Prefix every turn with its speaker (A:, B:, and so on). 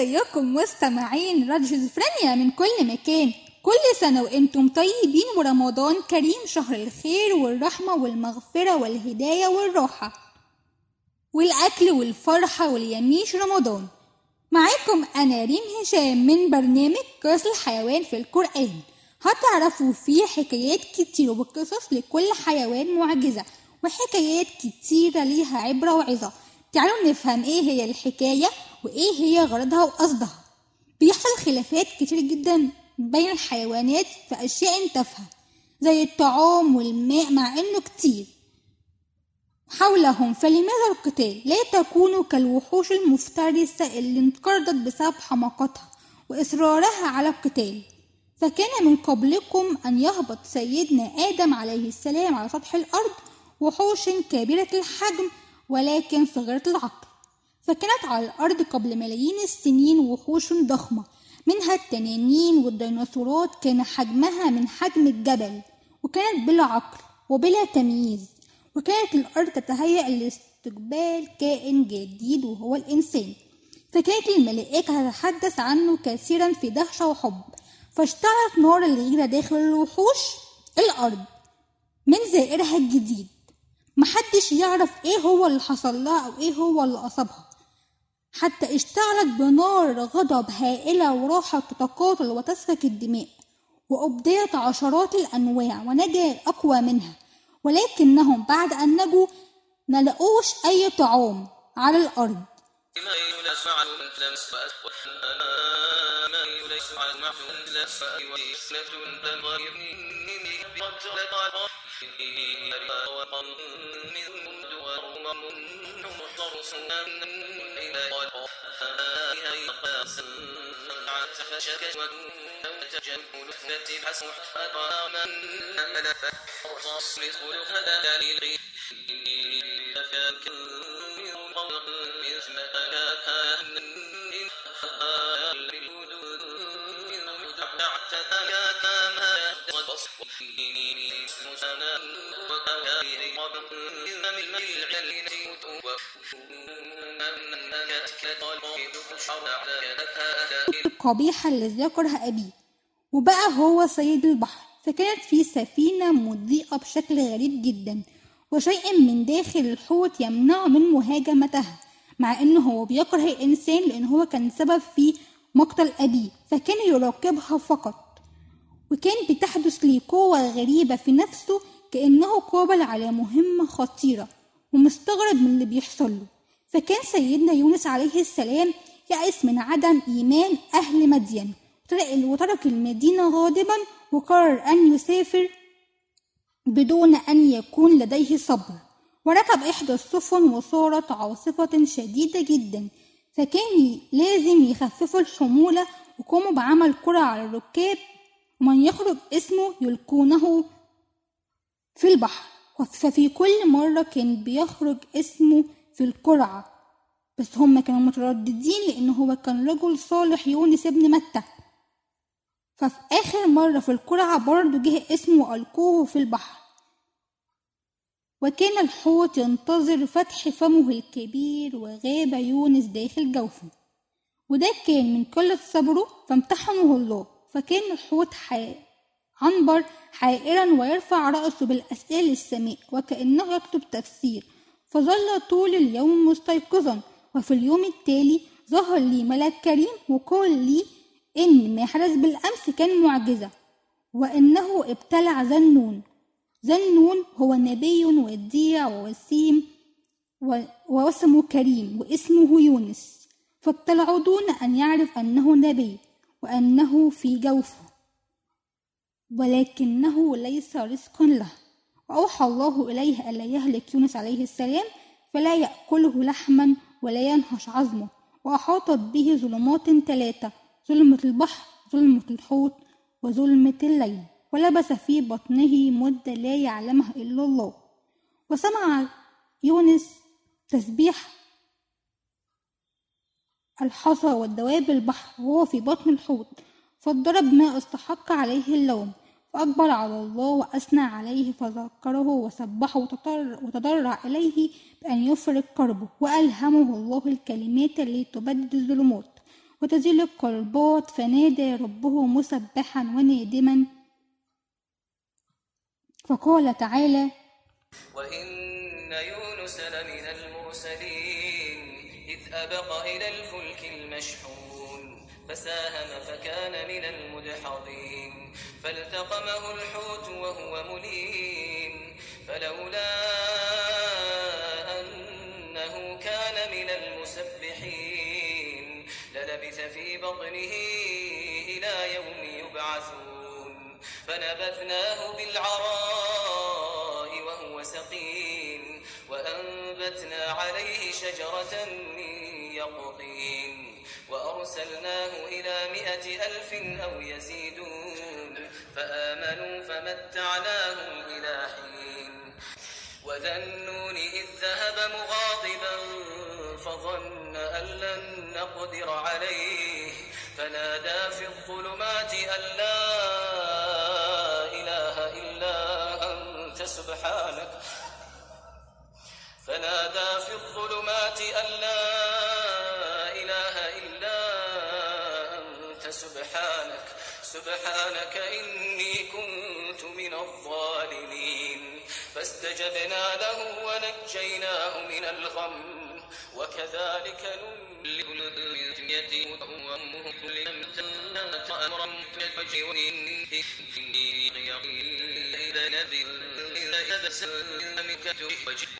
A: ازيكم مستمعين راديو من كل مكان. كل سنة وإنتم طيبين ورمضان كريم شهر الخير والرحمة والمغفرة والهداية والراحة. والأكل والفرحة واليميش رمضان. معاكم أنا ريم هشام من برنامج قصص الحيوان في القرآن. هتعرفوا فيه حكايات كتير وقصص لكل حيوان معجزة وحكايات كتيرة ليها عبرة وعظة. تعالوا نفهم إيه هي الحكاية؟ وإيه هي غرضها وقصدها؟ بيحصل خلافات كتير جدا بين الحيوانات في أشياء تافهة زي الطعام والماء مع إنه كتير. حولهم فلماذا القتال؟ لا تكونوا كالوحوش المفترسة اللي انقرضت بسبب حماقتها وإصرارها على القتال. فكان من قبلكم أن يهبط سيدنا آدم عليه السلام على سطح الأرض وحوش كبيرة الحجم ولكن صغيرة العقل. فكانت على الأرض قبل ملايين السنين وحوش ضخمة منها التنانين والديناصورات كان حجمها من حجم الجبل وكانت بلا عقل وبلا تمييز وكانت الأرض تتهيأ لاستقبال كائن جديد وهو الإنسان. فكانت الملائكة تتحدث عنه كثيرا في دهشة وحب فاشتعلت نار الغيرة داخل الوحوش الأرض من زائرها الجديد. محدش يعرف إيه هو اللي حصل لها أو إيه هو اللي أصابها. حتى اشتعلت بنار غضب هائلة وراحت تتقاتل وتسفك الدماء وأبديت عشرات الأنواع ونجا الأقوى منها ولكنهم بعد أن نجوا ملقوش أي طعام على الأرض.
B: فشكت وكنت تجمل فتي حسوح أقاما أمل فرصص لخلق دليل فكاك من غرق إذ مألاك أنني أقال للوجود من رجع تعتك كما
A: القبيحة اللي ذكرها أبيه وبقى هو سيد البحر فكانت في سفينة مضيئة بشكل غريب جدا وشيء من داخل الحوت يمنعه من مهاجمتها مع انه هو بيكره الإنسان لأن هو كان سبب في مقتل ابيه فكان يراقبها فقط. وكان بتحدث ليه قوة غريبة في نفسه كأنه قابل على مهمة خطيرة ومستغرب من اللي بيحصل له. فكان سيدنا يونس عليه السلام يأس من عدم إيمان أهل مدين وترك المدينة غاضبا وقرر أن يسافر بدون أن يكون لديه صبر. وركب إحدى السفن وصارت عاصفة شديدة جدا فكان لازم يخففوا الحمولة وقاموا بعمل قرعة على الركاب ومن يخرج اسمه يلقونه في البحر. ففي كل مرة كان بيخرج اسمه في القرعة. بس هم كانوا مترددين لأن هو كان رجل صالح يونس ابن متى. ففي آخر مرة في القرعة برضه جه اسمه وألقوه في البحر. وكان الحوت ينتظر فتح فمه الكبير وغاب يونس داخل جوفه. وده كان من قلة صبره فامتحنه الله. فكأن الحوت حي... عنبر حائرا ويرفع رأسه بالأسئلة للسماء وكأنه يكتب تفسير. فظل طول اليوم مستيقظا وفي اليوم التالي ظهر لي ملك كريم وقال لي إن ما حدث بالأمس كان معجزة وإنه ابتلع ذنون ذنون هو نبي وديع ووسيم ووسمه كريم واسمه يونس. فابتلعوا دون أن يعرف أنه نبي. وأنه في جوفه ولكنه ليس رزقا له. وأوحى الله إليه ألا يهلك يونس عليه السلام فلا يأكله لحما ولا ينهش عظمه. وأحاطت به ظلمات ثلاثة ظلمة البحر ظلمة الحوت وظلمة الليل. ولبس في بطنه مدة لا يعلمها إلا الله. وسمع يونس تسبيح الحصى والدواب البحر وهو في بطن الحوت فاضطرب ما استحق عليه اللوم فأقبل على الله وأثنى عليه فذكره وسبحه وتضرع إليه بأن يفرق كربه وألهمه الله الكلمات التي تبدد الظلمات وتزيل القربات فنادى ربه مسبحا ونادما. فقال تعالى
B: وإن يونس لمن المرسلين. إذ أبق إلى الفلك المشحون فساهم فكان من المدحضين. فالتقمه الحوت وهو مليم فلولا أنه كان من المسبحين للبث في بطنه إلى يوم يبعثون. فنبذناه بالعراء وهو سقيم وأنبتنا عليه شجرة من يقطين وأرسلناه إلى مائة ألف أو يزيدون. فآمنوا فمتعناهم إلى حين. وذا النون إذ ذهب مغاضبا فظن أن لن نقدر عليه. فنادى في الظلمات أن لا إله إلا أنت سبحانك. فنادى في الظلمات أن لا سبحانك سبحانك إني كنت من الظالمين. فاستجبنا له ونجيناه من الغم وكذلك ننلي اليتيم وأمه لم تنات أمرا فجوني إذا نذل إذا بسلمك